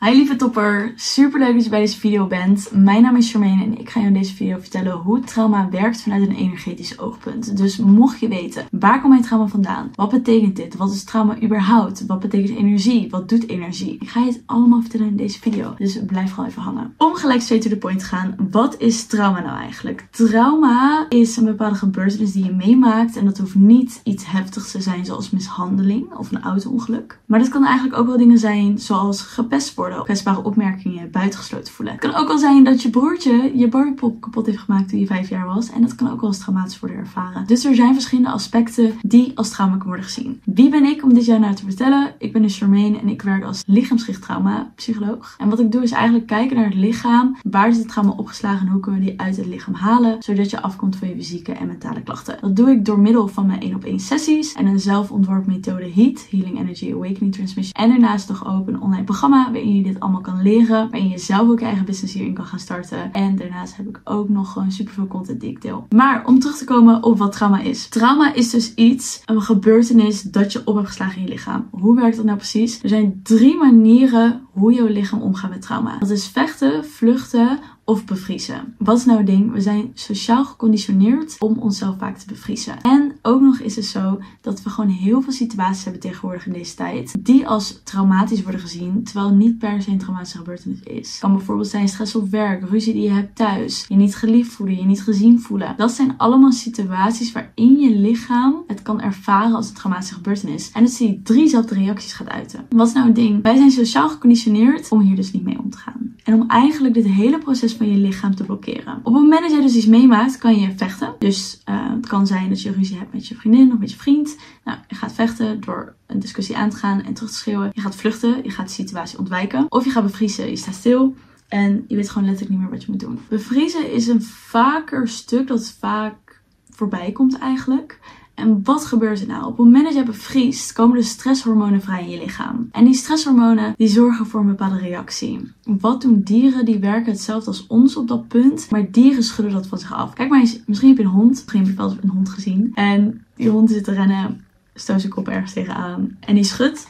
Hi lieve topper, super leuk dat je bij deze video bent. Mijn naam is Charmaine en ik ga je in deze video vertellen hoe trauma werkt vanuit een energetisch oogpunt. Dus mocht je weten, waar komt mijn trauma vandaan? Wat betekent dit? Wat is trauma überhaupt? Wat betekent energie? Wat doet energie? Ik ga je het allemaal vertellen in deze video, dus blijf gewoon even hangen. Om gelijk straight to the point te gaan, wat is trauma nou eigenlijk? Trauma is een bepaalde gebeurtenis die je meemaakt en dat hoeft niet iets heftigs te zijn zoals mishandeling of een auto-ongeluk. Maar dat kan eigenlijk ook wel dingen zijn zoals gepest worden worden, kwetsbare opmerkingen, buitengesloten voelen. Het kan ook wel zijn dat je broertje je Barbiepop kapot heeft gemaakt toen je vijf jaar was. En dat kan ook wel als traumatisch worden ervaren. Dus er zijn verschillende aspecten die als trauma kunnen worden gezien. Wie ben ik om dit jou nou te vertellen? Ik ben dus Charmaine en ik werk als lichaamsgericht psycholoog. En wat ik doe is eigenlijk kijken naar het lichaam. Waar is het trauma opgeslagen en hoe kunnen we die uit het lichaam halen? Zodat je afkomt van je fysieke en mentale klachten. Dat doe ik door middel van mijn 1 op 1 sessies en een zelfontworpen methode HEAT, Healing Energy Awakening Transmission. En daarnaast nog ook een online programma waarin je dit allemaal kan leren. Waarin je zelf ook je eigen business hierin kan gaan starten. En daarnaast heb ik ook nog gewoon super veel content die ik deel. Maar om terug te komen op wat trauma is. Trauma is dus iets, een gebeurtenis dat je op hebt geslagen in je lichaam. Hoe werkt dat nou precies? Er zijn drie manieren hoe jouw lichaam omgaat met trauma. Dat is vechten, vluchten of bevriezen. Wat is nou het ding? We zijn sociaal geconditioneerd om onszelf vaak te bevriezen. En ook nog is het zo dat we gewoon heel veel situaties hebben tegenwoordig in deze tijd die als traumatisch worden gezien, terwijl niet per se een traumatische gebeurtenis is. Het kan bijvoorbeeld zijn stress op werk, ruzie die je hebt thuis, je niet geliefd voelen, je niet gezien voelen. Dat zijn allemaal situaties waarin je lichaam het kan ervaren als een traumatische gebeurtenis. En dat je driezelfde reacties gaat uiten. Wat is nou het ding? Wij zijn sociaal geconditioneerd om hier dus niet mee om te gaan. En om eigenlijk dit hele proces van je lichaam te blokkeren. Op het moment dat jij dus iets meemaakt, kan je vechten. Dus uh, het kan zijn dat je ruzie hebt met je vriendin of met je vriend. Nou, je gaat vechten door een discussie aan te gaan en terug te schreeuwen. Je gaat vluchten, je gaat de situatie ontwijken. Of je gaat bevriezen, je staat stil. En je weet gewoon letterlijk niet meer wat je moet doen. Bevriezen is een vaker stuk dat vaak voorbij komt eigenlijk. En wat gebeurt er nou? Op het moment dat je bevriest, komen de stresshormonen vrij in je lichaam. En die stresshormonen die zorgen voor een bepaalde reactie. Wat doen dieren? Die werken hetzelfde als ons op dat punt. Maar dieren schudden dat van zich af. Kijk maar eens, misschien heb je een hond. Misschien heb je wel eens een hond gezien. En die hond zit te rennen, stoot zijn kop ergens tegenaan. En die schudt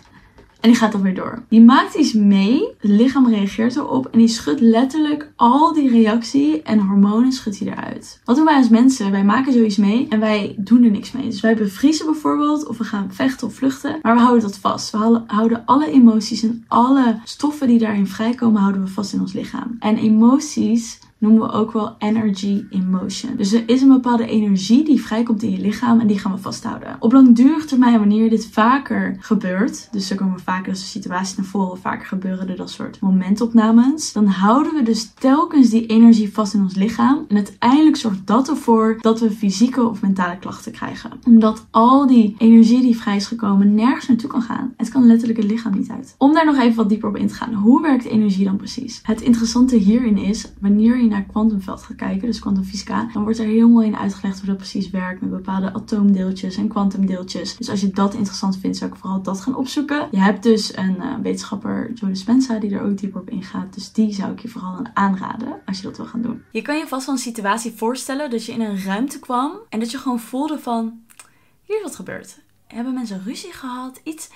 en die gaat dan weer door. Die maakt iets mee. Het lichaam reageert erop. En die schudt letterlijk al die reactie en hormonen schudt hij eruit. Wat doen wij als mensen? Wij maken zoiets mee en wij doen er niks mee. Dus wij bevriezen bijvoorbeeld. Of we gaan vechten of vluchten. Maar we houden dat vast. We houden alle emoties en alle stoffen die daarin vrijkomen, houden we vast in ons lichaam. En emoties noemen we ook wel energy in motion. Dus er is een bepaalde energie die vrijkomt in je lichaam en die gaan we vasthouden. Op langdurige termijn, wanneer dit vaker gebeurt, dus er komen vaker dat situaties naar voren, vaker gebeuren er dat soort momentopnames, dan houden we dus telkens die energie vast in ons lichaam. En uiteindelijk zorgt dat ervoor dat we fysieke of mentale klachten krijgen. Omdat al die energie die vrij is gekomen nergens naartoe kan gaan. Het kan letterlijk het lichaam niet uit. Om daar nog even wat dieper op in te gaan, hoe werkt energie dan precies? Het interessante hierin is, wanneer je naar kwantumveld gaat kijken, dus kwantumfysica, dan wordt er heel mooi in uitgelegd hoe dat precies werkt met bepaalde atoomdeeltjes en kwantumdeeltjes. Dus als je dat interessant vindt, zou ik vooral dat gaan opzoeken. Je hebt dus een uh, wetenschapper, Joe Dispenza, die er ook dieper op ingaat. Dus die zou ik je vooral aanraden als je dat wil gaan doen. Je kan je vast wel een situatie voorstellen dat je in een ruimte kwam en dat je gewoon voelde van, hier is wat gebeurd. Hebben mensen ruzie gehad? Iets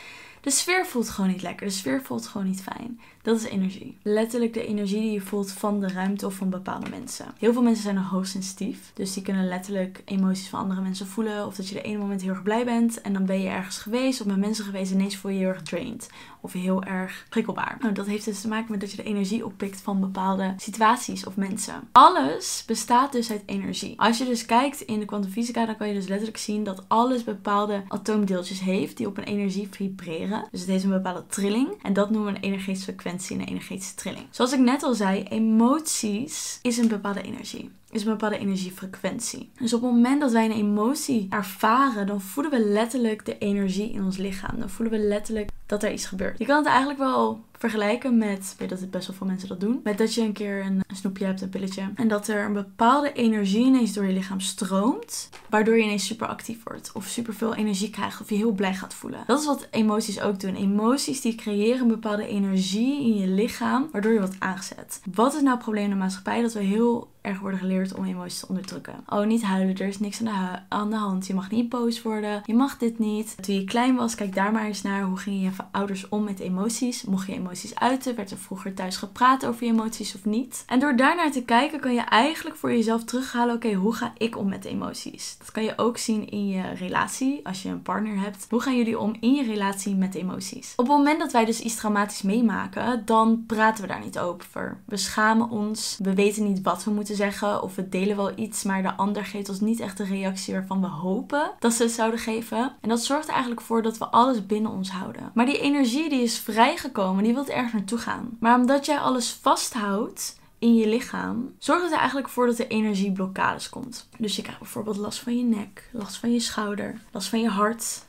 de sfeer voelt gewoon niet lekker. De sfeer voelt gewoon niet fijn. Dat is energie. Letterlijk de energie die je voelt van de ruimte of van bepaalde mensen. Heel veel mensen zijn hoogsensitief. Dus die kunnen letterlijk emoties van andere mensen voelen. Of dat je de ene moment heel erg blij bent. En dan ben je ergens geweest of met mensen geweest. En ineens voel je je heel erg drained. Of heel erg prikkelbaar. Nou, dat heeft dus te maken met dat je de energie oppikt van bepaalde situaties of mensen. Alles bestaat dus uit energie. Als je dus kijkt in de kwantumfysica, dan kan je dus letterlijk zien dat alles bepaalde atoomdeeltjes heeft die op een energie vibreren. Dus het heeft een bepaalde trilling. En dat noemen we een energetische frequentie en een energetische trilling. Zoals ik net al zei, emoties is een bepaalde energie is een bepaalde energiefrequentie. Dus op het moment dat wij een emotie ervaren, dan voelen we letterlijk de energie in ons lichaam. Dan voelen we letterlijk dat er iets gebeurt. Je kan het eigenlijk wel vergelijken met, ik weet dat het best wel veel mensen dat doen, met dat je een keer een, snoepje hebt, een pilletje, en dat er een bepaalde energie ineens door je lichaam stroomt, waardoor je ineens super actief wordt of super veel energie krijgt of je heel blij gaat voelen. Dat is wat emoties ook doen. Emoties die creëren een bepaalde energie in je lichaam, waardoor je wat aangezet. Wat is nou het probleem in de maatschappij? Dat we heel erg worden geleerd om emoties te onderdrukken. Oh, niet huilen, er is niks aan de, aan de hand. Je mag niet boos worden, je mag dit niet. Toen je klein was, kijk daar maar eens naar. Hoe gingen je ouders om met emoties? Mocht je emoties uiten? Werd er vroeger thuis gepraat over je emoties of niet? En door daarnaar te kijken kan je eigenlijk voor jezelf terughalen, oké, hoe ga ik om met emoties? Dat kan je ook zien in je relatie, als je een partner hebt. Hoe gaan jullie om in je relatie met emoties? Op het moment dat wij dus iets traumatisch meemaken, dan praten we daar niet over. We schamen ons, we weten niet wat we moeten zeggen of we delen wel iets, maar de ander geeft ons niet echt de reactie waarvan we hopen dat ze het zouden geven. En dat zorgt er eigenlijk voor dat we alles binnen ons houden. Maar die energie die is vrijgekomen, die wil ergens naartoe gaan. Maar omdat jij alles vasthoudt, in je lichaam, zorgt het er eigenlijk voor dat er energieblokkades komt. Dus je krijgt bijvoorbeeld last van je nek, last van je schouder, last van je hart,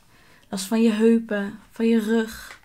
last van je heupen, van je rug,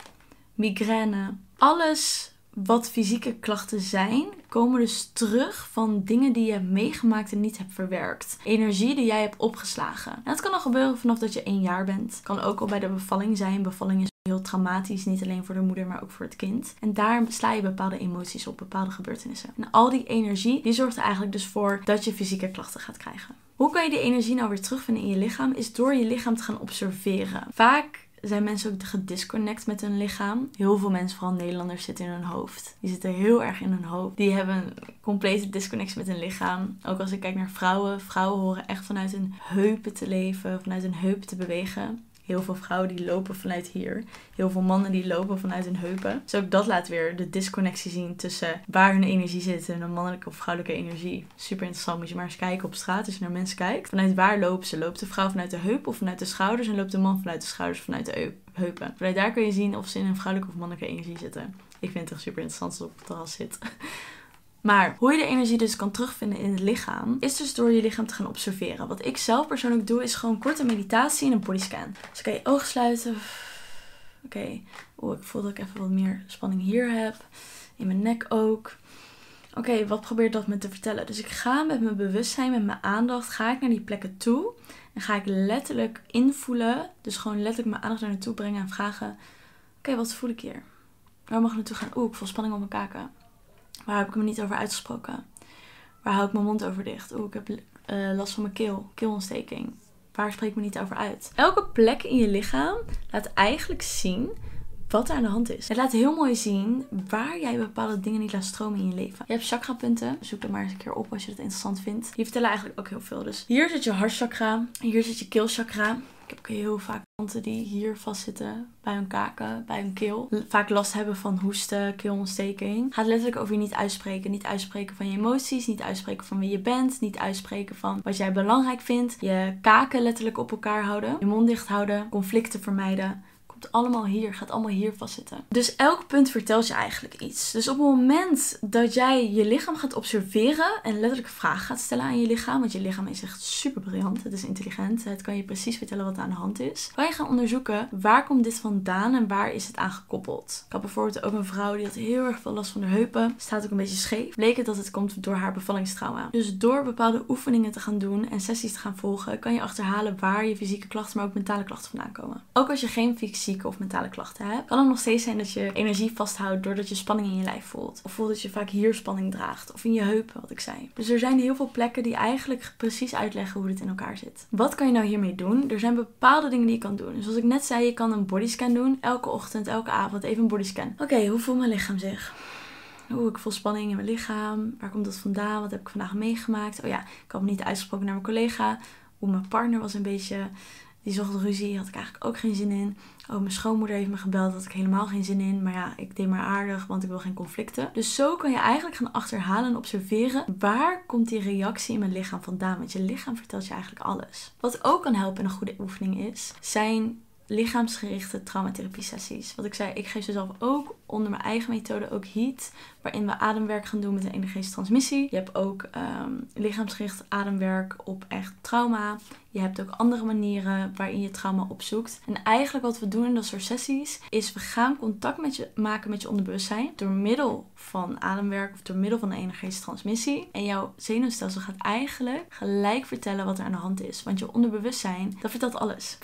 migraine. Alles wat fysieke klachten zijn, komen dus terug van dingen die je hebt meegemaakt en niet hebt verwerkt. Energie die jij hebt opgeslagen. En dat kan al gebeuren vanaf dat je één jaar bent. Kan ook al bij de bevalling zijn. Bevalling is heel traumatisch, niet alleen voor de moeder, maar ook voor het kind. En daar sla je bepaalde emoties op, bepaalde gebeurtenissen. En al die energie, die zorgt er eigenlijk dus voor dat je fysieke klachten gaat krijgen. Hoe kan je die energie nou weer terugvinden in je lichaam? Is door je lichaam te gaan observeren. Vaak zijn mensen ook gedisconnect met hun lichaam. Heel veel mensen, vooral Nederlanders, zitten in hun hoofd. Die zitten heel erg in hun hoofd. Die hebben een complete disconnectie met hun lichaam. Ook als ik kijk naar vrouwen. Vrouwen horen echt vanuit hun heupen te leven, vanuit hun heupen te bewegen. Heel veel vrouwen die lopen vanuit hier. Heel veel mannen die lopen vanuit hun heupen. Dus ook dat laat weer de disconnectie zien tussen waar hun energie zit en de mannelijke of vrouwelijke energie. Super interessant. Moet je maar eens kijken op straat als je naar mensen kijkt. Vanuit waar lopen ze? Loopt de vrouw vanuit de heup of vanuit de schouders? En loopt de man vanuit de schouders vanuit de heupen? Vanuit daar kun je zien of ze in een vrouwelijke of mannelijke energie zitten. Ik vind het echt super interessant als het op het terras zit. Maar hoe je de energie dus kan terugvinden in het lichaam, is dus door je lichaam te gaan observeren. Wat ik zelf persoonlijk doe, is gewoon korte meditatie en een bodyscan. Dus kan je ogen sluiten. Oké, okay. ik voel dat ik even wat meer spanning hier heb. In mijn nek ook. Oké, wat probeert dat me te vertellen? Dus ik ga met mijn bewustzijn, met mijn aandacht, ga ik naar die plekken toe. En ga ik letterlijk invoelen. Dus gewoon letterlijk mijn aandacht naar naartoe brengen en vragen. Oké, wat voel ik hier? Waar mag ik naartoe gaan? Oeh, ik voel spanning op mijn kaken. Waar heb ik me niet over uitgesproken? Waar hou ik mijn mond over dicht? Oeh, ik heb uh, last van mijn keel, keelontsteking. Waar spreek ik me niet over uit? Elke plek in je lichaam laat eigenlijk zien wat er aan de hand is. Het laat heel mooi zien waar jij bepaalde dingen niet laat stromen in je leven. Je hebt chakrapunten. Zoek er maar eens een keer op als je dat interessant vindt. Die vertellen eigenlijk ook heel veel. Dus hier zit je hartchakra. Hier zit je keelchakra. Ik heb ook heel vaak klanten die hier vastzitten bij hun kaken, bij hun keel. Vaak last hebben van hoesten, keelontsteking. Gaat letterlijk over je niet uitspreken. Niet uitspreken van je emoties, niet uitspreken van wie je bent, niet uitspreken van wat jij belangrijk vindt. Je kaken letterlijk op elkaar houden, je mond dicht houden, conflicten vermijden allemaal hier, gaat allemaal hier vastzitten. Dus elk punt vertelt je eigenlijk iets. Dus op het moment dat jij je lichaam gaat observeren en letterlijk vragen gaat stellen aan je lichaam, want je lichaam is echt super briljant, het is intelligent, het kan je precies vertellen wat er aan de hand is, kan je gaan onderzoeken waar komt dit vandaan en waar is het aan gekoppeld. Ik had bijvoorbeeld ook een vrouw die had heel erg veel last van de heupen, staat ook een beetje scheef. Bleek het dat het komt door haar bevallingstrauma. Dus door bepaalde oefeningen te gaan doen en sessies te gaan volgen, kan je achterhalen waar je fysieke klachten, maar ook mentale klachten vandaan komen. Ook als je geen of mentale klachten hebt, kan het nog steeds zijn dat je energie vasthoudt doordat je spanning in je lijf voelt. Of voelt dat je vaak hier spanning draagt. Of in je heupen, wat ik zei. Dus er zijn heel veel plekken die eigenlijk precies uitleggen hoe dit in elkaar zit. Wat kan je nou hiermee doen? Er zijn bepaalde dingen die je kan doen. Dus zoals ik net zei, je kan een bodyscan doen. Elke ochtend, elke avond even een bodyscan. Oké, hoe voelt mijn lichaam zich? Oeh, ik voel spanning in mijn lichaam. Waar komt dat vandaan? Wat heb ik vandaag meegemaakt? Oh ja, ik had niet uitgesproken naar mijn collega. Hoe mijn partner was een beetje die zocht ruzie, had ik eigenlijk ook geen zin in. Oh, mijn schoonmoeder heeft me gebeld, had ik helemaal geen zin in. Maar ja, ik deed maar aardig, want ik wil geen conflicten. Dus zo kan je eigenlijk gaan achterhalen en observeren waar komt die reactie in mijn lichaam vandaan. Want je lichaam vertelt je eigenlijk alles. Wat ook kan helpen en een goede oefening is, zijn lichaamsgerichte traumatherapie sessies. Wat ik zei, ik geef ze zelf ook onder mijn eigen methode, ook HEAT, waarin we ademwerk gaan doen met een energetische transmissie. Je hebt ook um, lichaamsgericht ademwerk op echt trauma. Je hebt ook andere manieren waarin je trauma opzoekt. En eigenlijk wat we doen in dat soort sessies is we gaan contact met je maken met je onderbewustzijn door middel van ademwerk of door middel van energetische transmissie. En jouw zenuwstelsel gaat eigenlijk gelijk vertellen wat er aan de hand is. Want je onderbewustzijn, dat vertelt alles. 95%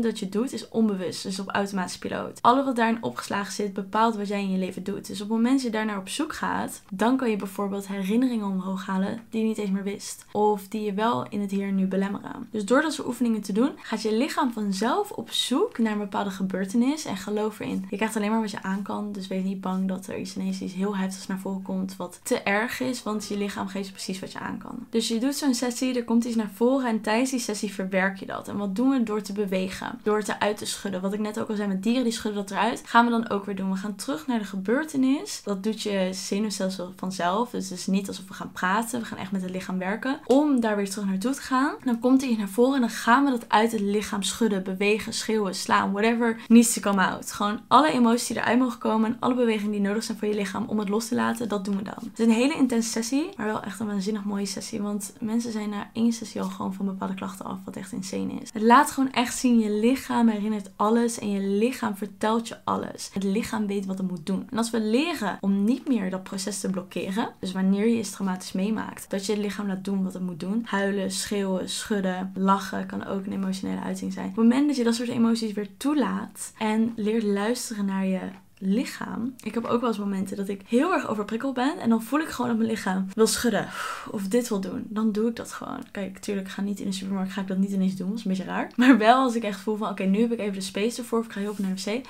dat je doet is onbewust, dus op automatische piloot. Alle wat daarin opgeslagen zit bepaalt wat jij in je leven doet. Dus op het moment dat je daar naar op zoek gaat, dan kan je bijvoorbeeld herinneringen omhoog halen die je niet eens meer wist. Of die je wel in het hier en nu belemmeren. Dus door dat soort oefeningen te doen, gaat je lichaam vanzelf op zoek naar een bepaalde gebeurtenis en geloof erin. Je krijgt alleen maar wat je aan kan, dus wees niet bang dat er iets ineens iets heel heftigs naar voren komt wat te erg is, want je lichaam geeft precies wat je aan kan. Dus je doet zo'n sessie, er komt iets naar voren en tijdens die sessie verwerk je dat. En wat doen we door te bewegen? Door het eruit te schudden. Wat ik net ook al zei met dieren die schudden dat eruit, gaan we dan ook weer doen. We gaan terug naar de gebeurtenis. Dat doet je zenuwstelsel vanzelf. Dus het is niet alsof we gaan praten. We gaan echt met het lichaam werken. Om daar weer terug naartoe te gaan. dan komt hij naar voren en dan gaan we dat uit het lichaam schudden, bewegen, schreeuwen, slaan, whatever needs to come out. Gewoon alle emoties die eruit mogen komen en alle bewegingen die nodig zijn voor je lichaam om het los te laten, dat doen we dan. Het is een hele intense sessie, maar wel echt een waanzinnig mooie sessie. Want mensen zijn na één sessie al gewoon van bepaalde klachten af, wat echt insane is. Het laat gewoon echt zien, je lichaam herinnert alles en je lichaam vertelt je alles. Het lichaam weet wat het moet doen. En als we leren om niet meer dat proces te blokkeren, dus wanneer je iets traumatisch meemaakt, dat je het lichaam laat doen wat het moet doen. Huilen, schreeuwen, schudden, lachen kan ook een emotionele uiting zijn. Op het moment dat je dat soort emoties weer toelaat en leert luisteren naar je lichaam. Ik heb ook wel eens momenten dat ik heel erg overprikkeld ben. En dan voel ik gewoon dat mijn lichaam wil schudden. Of dit wil doen. Dan doe ik dat gewoon. Kijk, natuurlijk, ik ga niet in de supermarkt. Ga ik dat niet ineens doen. Dat is een beetje raar. Maar wel als ik echt voel van, oké, nu heb ik even de space ervoor. Of ik ga heel veel naar de wc.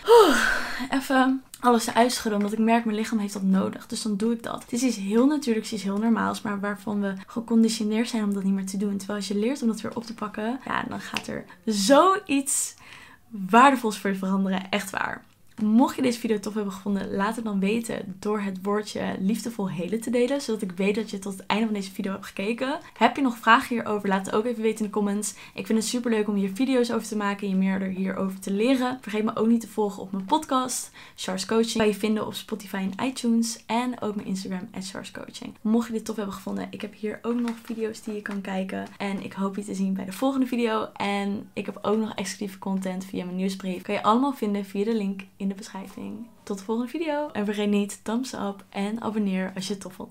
even alles eruit schudden. Omdat ik merk, mijn lichaam heeft dat nodig. Dus dan doe ik dat. Het is iets heel natuurlijks, iets heel normaals. Maar waarvan we geconditioneerd zijn om dat niet meer te doen. Terwijl als je leert om dat weer op te pakken. Ja, dan gaat er zoiets waardevols voor je veranderen. Echt waar. Mocht je deze video tof hebben gevonden, laat het dan weten door het woordje liefdevol helen te delen. Zodat ik weet dat je tot het einde van deze video hebt gekeken. Heb je nog vragen hierover? Laat het ook even weten in de comments. Ik vind het super leuk om hier video's over te maken en je meer hierover te leren. Vergeet me ook niet te volgen op mijn podcast, Charles Coaching. Kan je vinden op Spotify en iTunes. En ook mijn Instagram, Charles Coaching. Mocht je dit tof hebben gevonden, ik heb hier ook nog video's die je kan kijken. En ik hoop je te zien bij de volgende video. En ik heb ook nog exclusieve content via mijn nieuwsbrief. Kan je allemaal vinden via de link in de beschrijving. Tot de volgende video. En vergeet niet thumbs up en abonneer als je het tof vond.